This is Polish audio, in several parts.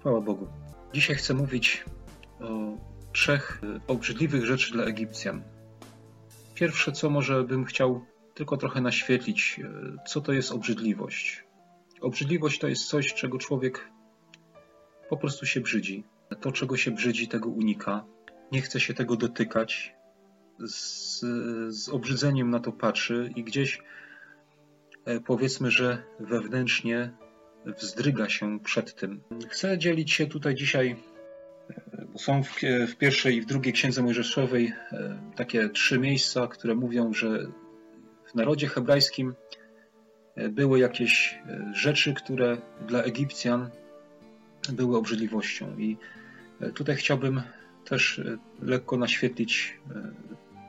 Chwała Bogu. Dzisiaj chcę mówić o trzech obrzydliwych rzeczy dla Egipcjan. Pierwsze, co może bym chciał tylko trochę naświetlić, co to jest obrzydliwość. Obrzydliwość to jest coś, czego człowiek po prostu się brzydzi. To, czego się brzydzi, tego unika. Nie chce się tego dotykać. Z, z obrzydzeniem na to patrzy i gdzieś e, powiedzmy, że wewnętrznie wzdryga się przed tym. Chcę dzielić się tutaj dzisiaj, bo są w, w pierwszej i w drugiej księdze Mojżeszowej e, takie trzy miejsca, które mówią, że w narodzie hebrajskim e, były jakieś e, rzeczy, które dla Egipcjan były obrzydliwością. I tutaj chciałbym też lekko naświetlić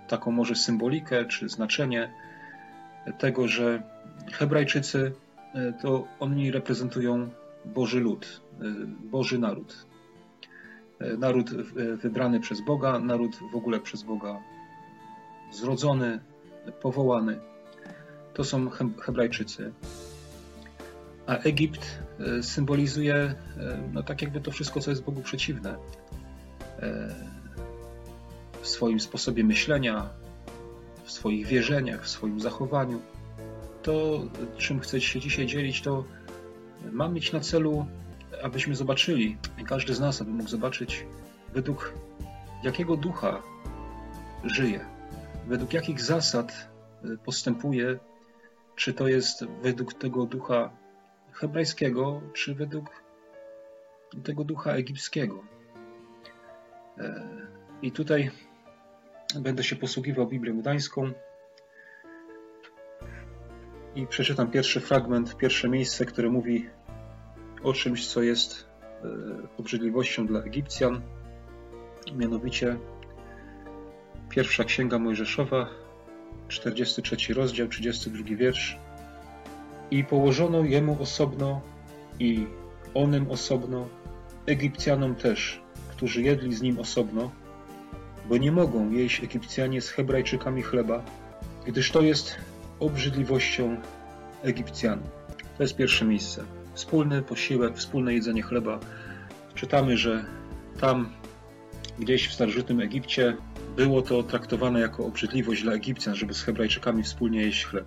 taką może symbolikę czy znaczenie tego, że Hebrajczycy E, to oni reprezentują Boży lud, e, Boży naród. E, naród wybrany przez Boga, naród w ogóle przez Boga zrodzony, powołany. To są Hebrajczycy. A Egipt symbolizuje, no tak jakby to wszystko, co jest Bogu przeciwne. W swoim sposobie myślenia, w swoich wierzeniach, w swoim zachowaniu to, czym chcę się dzisiaj dzielić, to mam mieć na celu, abyśmy zobaczyli, każdy z nas, aby mógł zobaczyć, według jakiego ducha żyje, według jakich zasad y, postępuje, czy to jest według tego ducha hebrajskiego, czy według tego ducha egipskiego. E, I tutaj będę się posługiwał Biblią Gdańską, i przeczytam pierwszy fragment, pierwsze miejsce, które mówi o czymś, co jest e, obrzydliwością dla Egipcjan. Mianowicie pierwsza księga Mojżeszowa, 43 rozdział, 32 wiersz. I położono jemu osobno i onym osobno, Egipcjanom też, którzy jedli z nim osobno, bo nie mogą jeść Egipcjanie z Hebrajczykami chleba, gdyż to jest obrzydliwością Egipcjan. To jest pierwsze miejsce. Wspólny posiłek, wspólne jedzenie chleba. Czytamy, że tam gdzieś w starożytnym Egipcie było to traktowane jako obrzydliwość dla Egipcjan, żeby z Hebrajczykami wspólnie jeść chleb.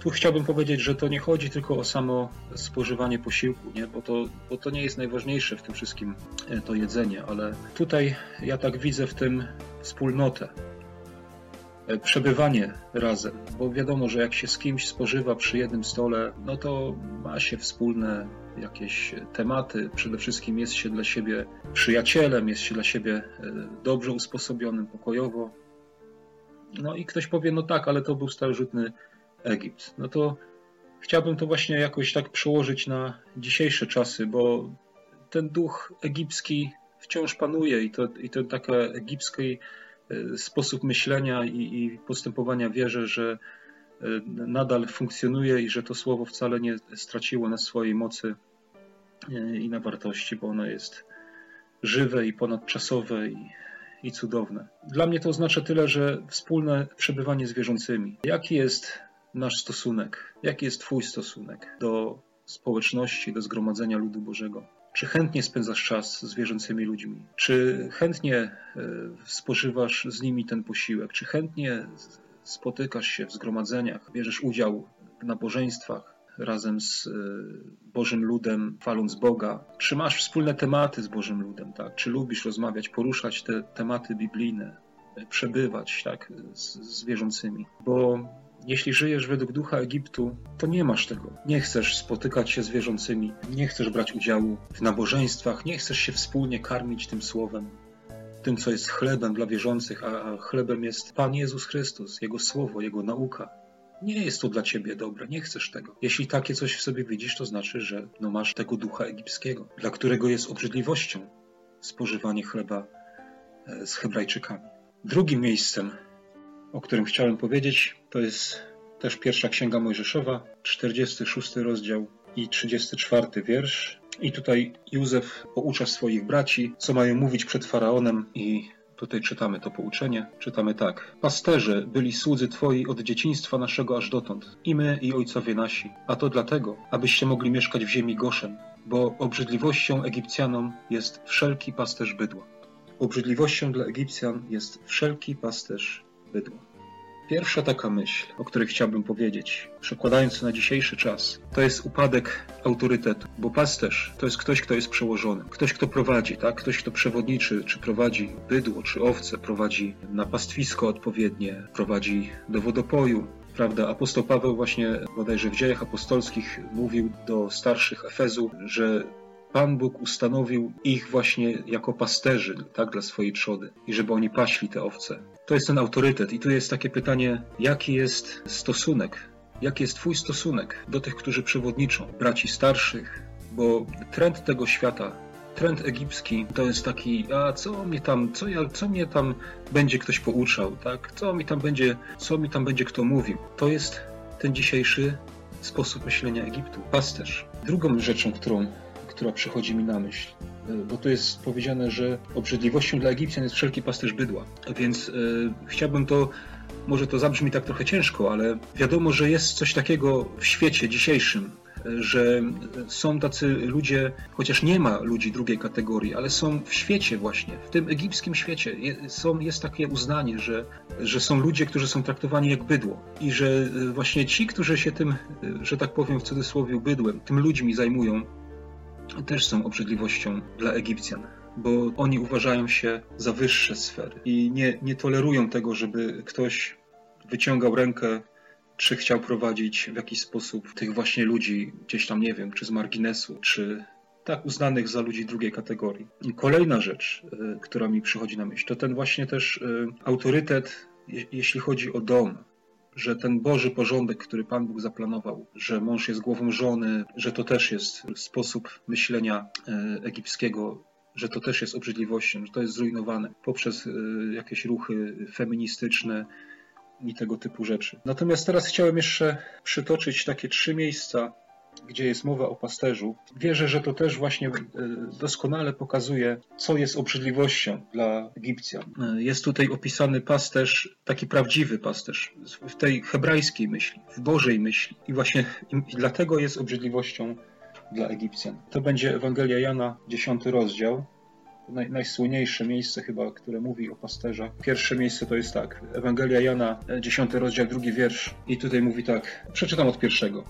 Tu chciałbym powiedzieć, że to nie chodzi tylko o samo spożywanie posiłku, nie? Bo, to, bo to nie jest najważniejsze w tym wszystkim e, to jedzenie, ale tutaj ja tak widzę w tym wspólnotę, przebywanie razem, bo wiadomo, że jak się z kimś spożywa przy jednym stole, no to ma się wspólne jakieś tematy. Przede wszystkim jest się dla siebie przyjacielem, jest się dla siebie e, dobrze usposobionym, pokojowo. No i ktoś powie, no tak, ale to był starożytny Egipt. No to chciałbym to właśnie jakoś tak przełożyć na dzisiejsze czasy, bo ten duch egipski wciąż panuje i to, i to taka egipskiej E, sposób myślenia i, i postępowania wierzę, że e, nadal funkcjonuje i że to słowo wcale nie straciło na swojej mocy e, i na wartości, bo ono jest żywe i ponadczasowe i, i cudowne. Dla mnie to oznacza tyle, że wspólne przebywanie z wierzącymi. Jaki jest nasz stosunek? Jaki jest Twój stosunek do społeczności, do zgromadzenia ludu Bożego? Czy chętnie spędzasz czas z wierzącymi ludźmi? Czy chętnie e, spożywasz z nimi ten posiłek? Czy chętnie spotykasz się w zgromadzeniach, bierzesz udział w nabożeństwach razem z e, Bożym ludem, chwaląc Boga? Czy masz wspólne tematy z Bożym ludem? Tak? Czy lubisz rozmawiać, poruszać te tematy biblijne, przebywać tak, z, z wierzącymi? Bo jeśli żyjesz według ducha Egiptu, to nie masz tego. Nie chcesz spotykać się z wierzącymi, nie chcesz brać udziału w nabożeństwach, nie chcesz się wspólnie karmić tym słowem, tym, co jest chlebem dla wierzących, a chlebem jest Pan Jezus Chrystus, Jego słowo, Jego nauka. Nie jest to dla ciebie dobre, nie chcesz tego. Jeśli takie coś w sobie widzisz, to znaczy, że no masz tego ducha egipskiego, dla którego jest obrzydliwością spożywanie chleba e, z Hebrajczykami. Drugim miejscem, o którym chciałem powiedzieć, to jest też pierwsza księga Mojżeszowa, 46 rozdział i 34 wiersz. I tutaj Józef poucza swoich braci, co mają mówić przed faraonem i Tutaj czytamy to pouczenie. Czytamy tak. Pasterze byli słudzy Twoi od dzieciństwa naszego aż dotąd, i my, i ojcowie nasi. A to dlatego, abyście mogli mieszkać w ziemi Goszen, bo obrzydliwością Egipcjanom jest wszelki pasterz bydła. Obrzydliwością dla Egipcjan jest wszelki pasterz bydła. Pierwsza taka myśl, o której chciałbym powiedzieć, przekładając na dzisiejszy czas, to jest upadek autorytetu, bo pasterz to jest ktoś, kto jest przełożonym, ktoś, kto prowadzi, tak? ktoś, kto przewodniczy, czy prowadzi bydło, czy owce, prowadzi na pastwisko odpowiednie, prowadzi do wodopoju, prawda? Apostoł Paweł właśnie bodajże w dziejach apostolskich mówił do starszych Efezu, że Pan Bóg ustanowił ich właśnie jako pasterzy tak, dla swojej trzody i żeby oni paśli te owce. To jest ten autorytet i tu jest takie pytanie, jaki jest stosunek, jaki jest Twój stosunek do tych, którzy przewodniczą, braci starszych, bo trend tego świata trend egipski to jest taki, a co mnie tam, co, ja, co mnie tam będzie ktoś pouczał, tak? Co mi tam będzie, co mi tam będzie kto mówił. To jest ten dzisiejszy sposób myślenia Egiptu. Pasterz. Drugą rzeczą, którą, która przychodzi mi na myśl, e, bo tu jest powiedziane, że obrzydliwością dla Egipcjan jest wszelki pasterz bydła. Więc e, chciałbym to może to zabrzmi tak trochę ciężko, ale wiadomo, że jest coś takiego w świecie dzisiejszym, że są tacy ludzie, chociaż nie ma ludzi drugiej kategorii, ale są w świecie właśnie, w tym egipskim świecie. Są, jest takie uznanie, że, że są ludzie, którzy są traktowani jak bydło. I że właśnie ci, którzy się tym, że tak powiem w cudzysłowie bydłem, tym ludźmi zajmują, też są obrzydliwością dla Egipcjan bo oni uważają się za wyższe sfery i nie, nie tolerują tego, żeby ktoś wyciągał rękę czy chciał prowadzić w jakiś sposób tych właśnie ludzi gdzieś tam, nie wiem, czy z marginesu, czy tak uznanych za ludzi drugiej kategorii. I kolejna rzecz, y, która mi przychodzi na myśl, to ten właśnie też y, autorytet, jeśli chodzi o dom, że ten Boży porządek, który Pan Bóg zaplanował, że mąż jest głową żony, że to też jest sposób myślenia y, egipskiego, że to też jest obrzydliwością, że to jest zrujnowane poprzez jakieś ruchy feministyczne, i tego typu rzeczy. Natomiast teraz chciałem jeszcze przytoczyć takie trzy miejsca, gdzie jest mowa o pasterzu. Wierzę, że to też właśnie e, doskonale pokazuje, co jest obrzydliwością dla Egipcjan. E, jest tutaj opisany pasterz, taki prawdziwy pasterz, w tej hebrajskiej myśli, w Bożej myśli. I właśnie i dlatego jest obrzydliwością dla Egipcjan. To będzie Ewangelia Jana, 10 rozdział, naj, najsłynniejsze miejsce chyba, które mówi o pasterzach. Pierwsze miejsce to jest tak, Ewangelia Jana, 10 rozdział, drugi wiersz i tutaj mówi tak, przeczytam od pierwszego.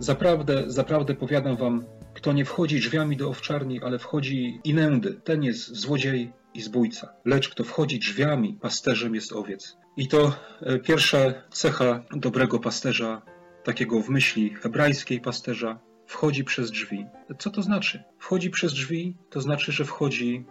Zaprawdę, zaprawdę powiadam wam, kto nie wchodzi drzwiami do owczarni, ale wchodzi inędy, ten jest złodziej i zbójca. Lecz kto wchodzi drzwiami, pasterzem jest owiec. I to e, pierwsza cecha dobrego pasterza, takiego w myśli hebrajskiej pasterza, wchodzi przez drzwi. Co to znaczy? Wchodzi przez drzwi, to znaczy, że wchodzi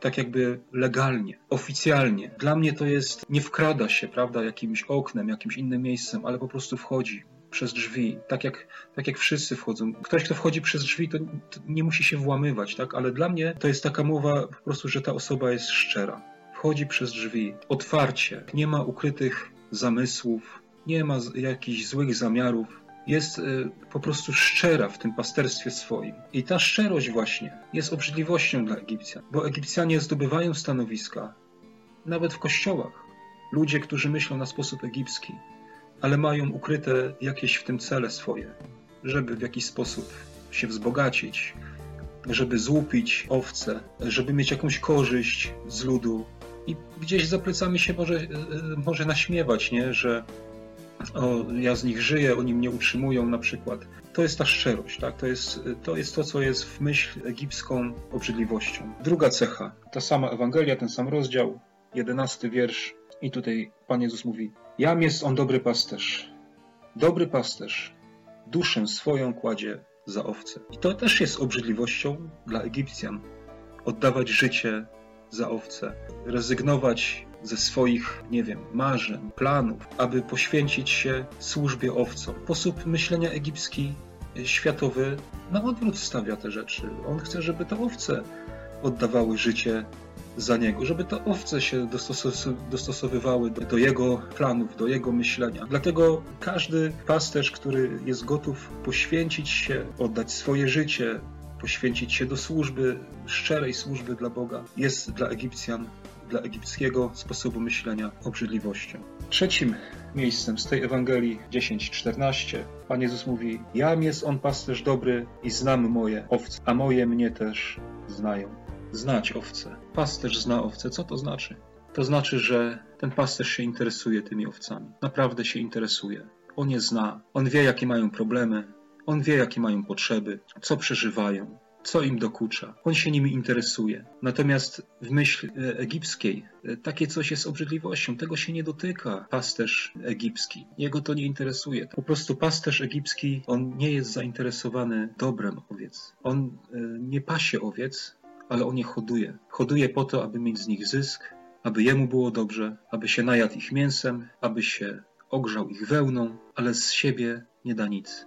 tak jakby legalnie, oficjalnie. Dla mnie to jest, nie wkrada się, prawda, jakimś oknem, jakimś innym miejscem, ale po prostu wchodzi przez drzwi, tak jak, tak jak wszyscy wchodzą. Ktoś, kto wchodzi przez drzwi, to, nie musi się włamywać, tak? Ale dla mnie to jest taka mowa po prostu, że ta osoba jest szczera. Wchodzi przez drzwi, otwarcie, nie ma ukrytych zamysłów, nie ma jakichś złych zamiarów, jest y, po prostu szczera w tym pasterstwie swoim. I ta szczerość właśnie jest obrzydliwością dla Egipcjan, bo Egipcjanie zdobywają stanowiska, nawet w kościołach. Ludzie, którzy myślą na sposób egipski, ale mają ukryte jakieś w tym cele swoje, żeby w jakiś sposób się wzbogacić, żeby złupić owce, żeby mieć jakąś korzyść z ludu. I gdzieś za plecami się może, y, y, może naśmiewać, nie? że o, ja z nich żyję, oni mnie utrzymują na przykład. To jest ta szczerość, tak? to, jest, to jest to, co jest w myśl egipską obrzydliwością. Druga cecha, ta sama Ewangelia, ten sam rozdział, jedenasty wiersz i tutaj Pan Jezus mówi Jam jest on dobry pasterz. Dobry pasterz duszę swoją kładzie za owce. I to też jest obrzydliwością dla Egipcjan. Oddawać życie za owce, rezygnować ze swoich, nie wiem, marzeń, planów, aby poświęcić się służbie owcom. Sposób myślenia egipski, e, światowy na odwrót stawia te rzeczy. On chce, żeby te owce oddawały życie za niego, żeby te owce się dostosowywały do, jego planów, do jego myślenia. Dlatego każdy pasterz, który jest gotów poświęcić się, oddać swoje życie, poświęcić się do służby, szczerej służby dla Boga, jest dla Egipcjan dla egipskiego sposobu myślenia obrzydliwością. Trzecim miejscem z tej Ewangelii 10:14 Pan Jezus mówi: Jam jest on pasterz dobry i znam moje owce, a moje mnie też znają. Znać owce. Pasterz zna owce. Co to znaczy? To znaczy, że ten pasterz się interesuje tymi owcami. Naprawdę się interesuje. On je zna. On wie, jakie mają problemy. On wie, jakie mają potrzeby, co przeżywają co im dokucza. On się nimi interesuje. Natomiast w myśl e, egipskiej e, takie coś jest obrzydliwością. Tego się nie dotyka pasterz egipski. Jego to nie interesuje. Po prostu pasterz egipski, on nie jest zainteresowany dobrem owiec. On e, nie pasie owiec, ale on je hoduje. Hoduje po to, aby mieć z nich zysk, aby jemu było dobrze, aby się najadł ich mięsem, aby się ogrzał ich wełną, ale z siebie nie da nic.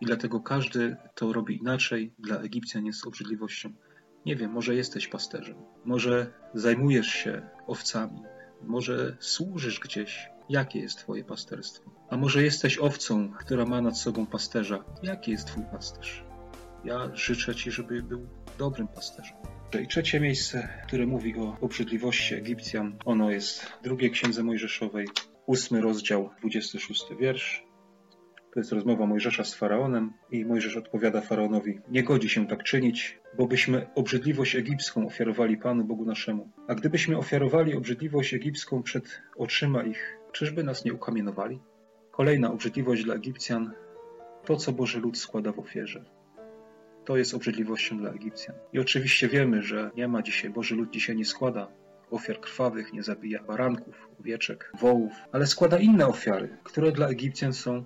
I dlatego każdy to robi inaczej. Dla Egipcjan jest obrzydliwością. Nie wiem, może jesteś pasterzem, może zajmujesz się owcami, może służysz gdzieś. Jakie jest Twoje pasterstwo? A może jesteś owcą, która ma nad sobą pasterza? Jaki jest Twój pasterz? Ja życzę Ci, żeby był dobrym pasterzem. I trzecie miejsce, które mówi o obrzydliwości Egipcjan, ono jest w drugiej księdze Mojżeszowej, ósmy rozdział, 26 wiersz. To jest rozmowa Mojżesza z faraonem i Mojżesz odpowiada faraonowi: Nie godzi się tak czynić, bo byśmy obrzydliwość egipską ofiarowali Panu Bogu naszemu. A gdybyśmy ofiarowali obrzydliwość egipską przed oczyma ich, czyżby nas nie ukamienowali? Kolejna obrzydliwość dla Egipcjan to, co Boży lud składa w ofierze. To jest obrzydliwością dla Egipcjan. I oczywiście wiemy, że nie ma dzisiaj, Boży lud dzisiaj nie składa ofiar krwawych, nie zabija baranków, owieczek, wołów, ale składa inne ofiary, które dla Egipcjan są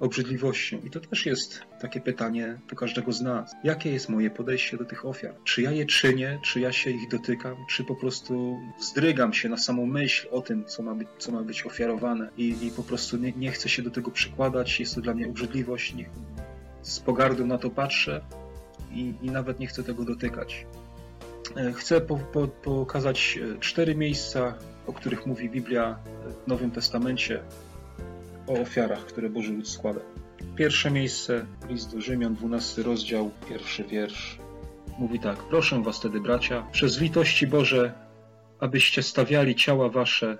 obrzydliwością. I to też jest takie pytanie do każdego z nas. Jakie jest moje podejście do tych ofiar? Czy ja je czynię, czy ja się ich dotykam, czy po prostu wzdrygam się na samą myśl o tym, co ma być, co ma być ofiarowane i, i po prostu nie, nie chcę się do tego przykładać, jest to dla mnie obrzydliwość, nie, z pogardą na to patrzę i, i nawet nie chcę tego dotykać. E, chcę po, po, pokazać e, cztery miejsca, o których mówi Biblia w Nowym Testamencie, o ofiarach, które Boży lud składa. Pierwsze miejsce, list do Rzymian, 12 rozdział, pierwszy wiersz. Mówi tak: Proszę was tedy, bracia, przez litości Boże, abyście stawiali ciała wasze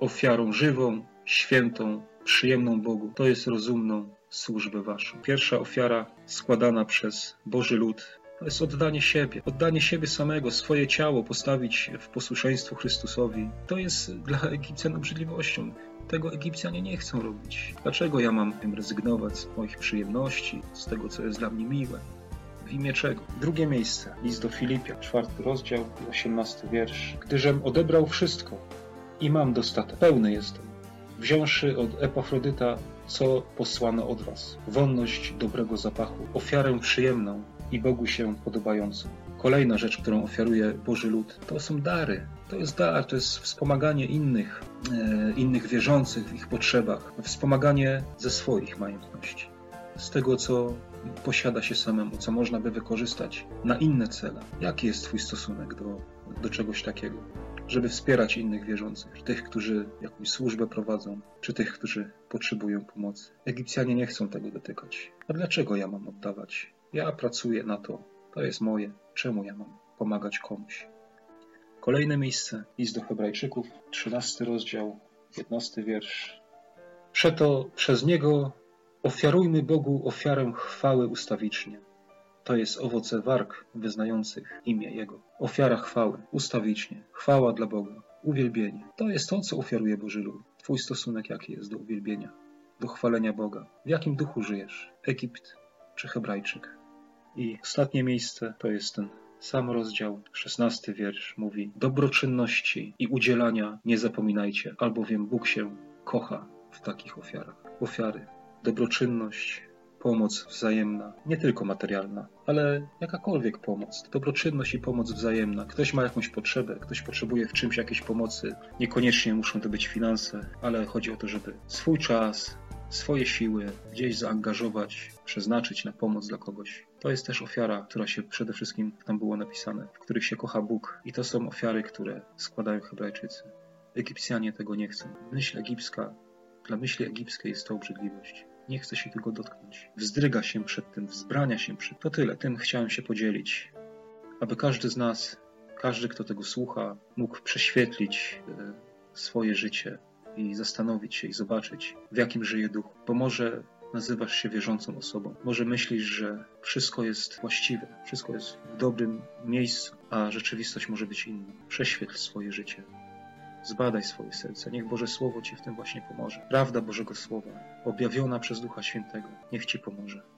ofiarą żywą, świętą, przyjemną Bogu. To jest rozumną służbę waszą. Pierwsza ofiara składana przez Boży lud to jest oddanie siebie, oddanie siebie samego, swoje ciało postawić w posłuszeństwo Chrystusowi. To jest dla Egipcjan obrzydliwością. Tego Egipcjanie nie chcą robić. Dlaczego ja mam tym rezygnować z moich przyjemności, z tego, co jest dla mnie miłe? W imię czego? Drugie miejsce. List do Filipia, czwarty rozdział, osiemnasty wiersz. Gdyżem odebrał wszystko i mam dostatek, pełny jestem, wziąwszy od Epafrodyta, co posłano od was. Wonność dobrego zapachu, ofiarę przyjemną i Bogu się podobającą. Kolejna rzecz, którą ofiaruje Boży lud, to są dary. To jest dar, to jest wspomaganie innych, e, innych wierzących w ich potrzebach, wspomaganie ze swoich majątności, z tego, co posiada się samemu, co można by wykorzystać na inne cele. Jaki jest Twój stosunek do, do czegoś takiego? Żeby wspierać innych wierzących, tych, którzy jakąś służbę prowadzą, czy tych, którzy potrzebują pomocy. Egipcjanie nie chcą tego dotykać. A dlaczego ja mam oddawać? Ja pracuję na to, to jest moje. Czemu ja mam pomagać komuś? Kolejne miejsce, list do Hebrajczyków, 13 rozdział, 15 wiersz. Przeto przez niego ofiarujmy Bogu ofiarę chwały ustawicznie. To jest owoce warg wyznających imię Jego. Ofiara chwały, ustawicznie, chwała dla Boga, uwielbienie. To jest to, co ofiaruje Boży lud. Twój stosunek jaki jest do uwielbienia, do chwalenia Boga? W jakim duchu żyjesz? Egipt czy Hebrajczyk? I ostatnie miejsce to jest ten sam rozdział, szesnasty wiersz mówi: Dobroczynności i udzielania nie zapominajcie, albowiem Bóg się kocha w takich ofiarach. Ofiary, dobroczynność, pomoc wzajemna, nie tylko materialna, ale jakakolwiek pomoc, dobroczynność i pomoc wzajemna. Ktoś ma jakąś potrzebę, ktoś potrzebuje w czymś jakiejś pomocy. Niekoniecznie muszą to być finanse, ale chodzi o to, żeby swój czas, swoje siły gdzieś zaangażować, przeznaczyć na pomoc dla kogoś. To jest też ofiara, która się przede wszystkim tam było napisane, w których się kocha Bóg. I to są ofiary, które składają Hebrajczycy. Egipcjanie tego nie chcą. Myśl egipska, dla myśli egipskiej jest to obrzydliwość. Nie chce się tego dotknąć. Wzdryga się przed tym, wzbrania się przed. To tyle. Tym chciałem się podzielić. Aby każdy z nas każdy, kto tego słucha, mógł prześwietlić e, swoje życie i zastanowić się i zobaczyć, w jakim żyje duch. Bo może nazywasz się wierzącą osobą, może myślisz, że wszystko jest właściwe, wszystko jest w dobrym miejscu, a rzeczywistość może być inna. Prześwietl swoje życie. Zbadaj swoje serce. Niech Boże Słowo Ci w tym właśnie pomoże. Prawda Bożego Słowa, objawiona przez Ducha Świętego, niech Ci pomoże.